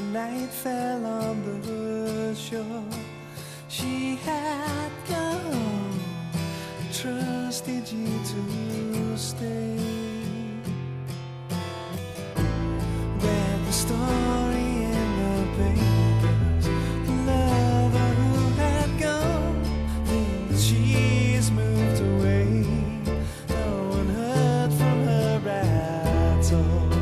night fell on the shore, she had gone, trusted you to stay. Read the story in the papers, the lover who had gone, thinks she's moved away. No one heard from her at all.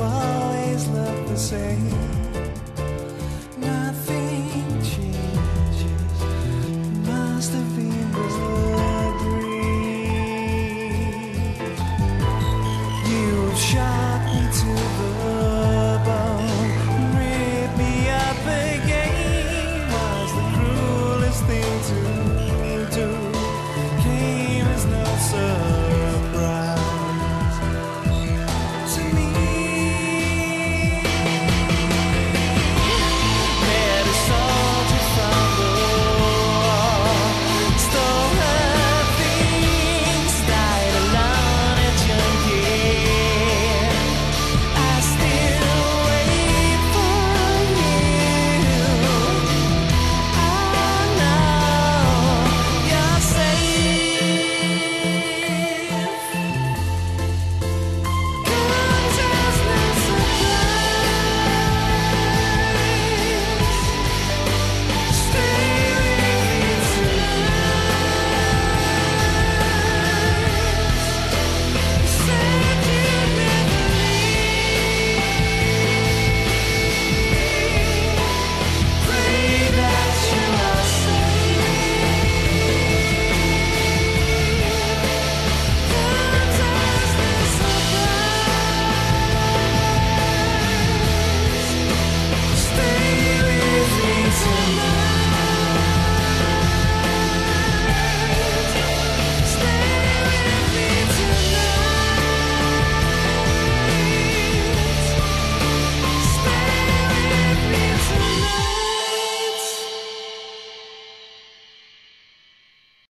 always look the same.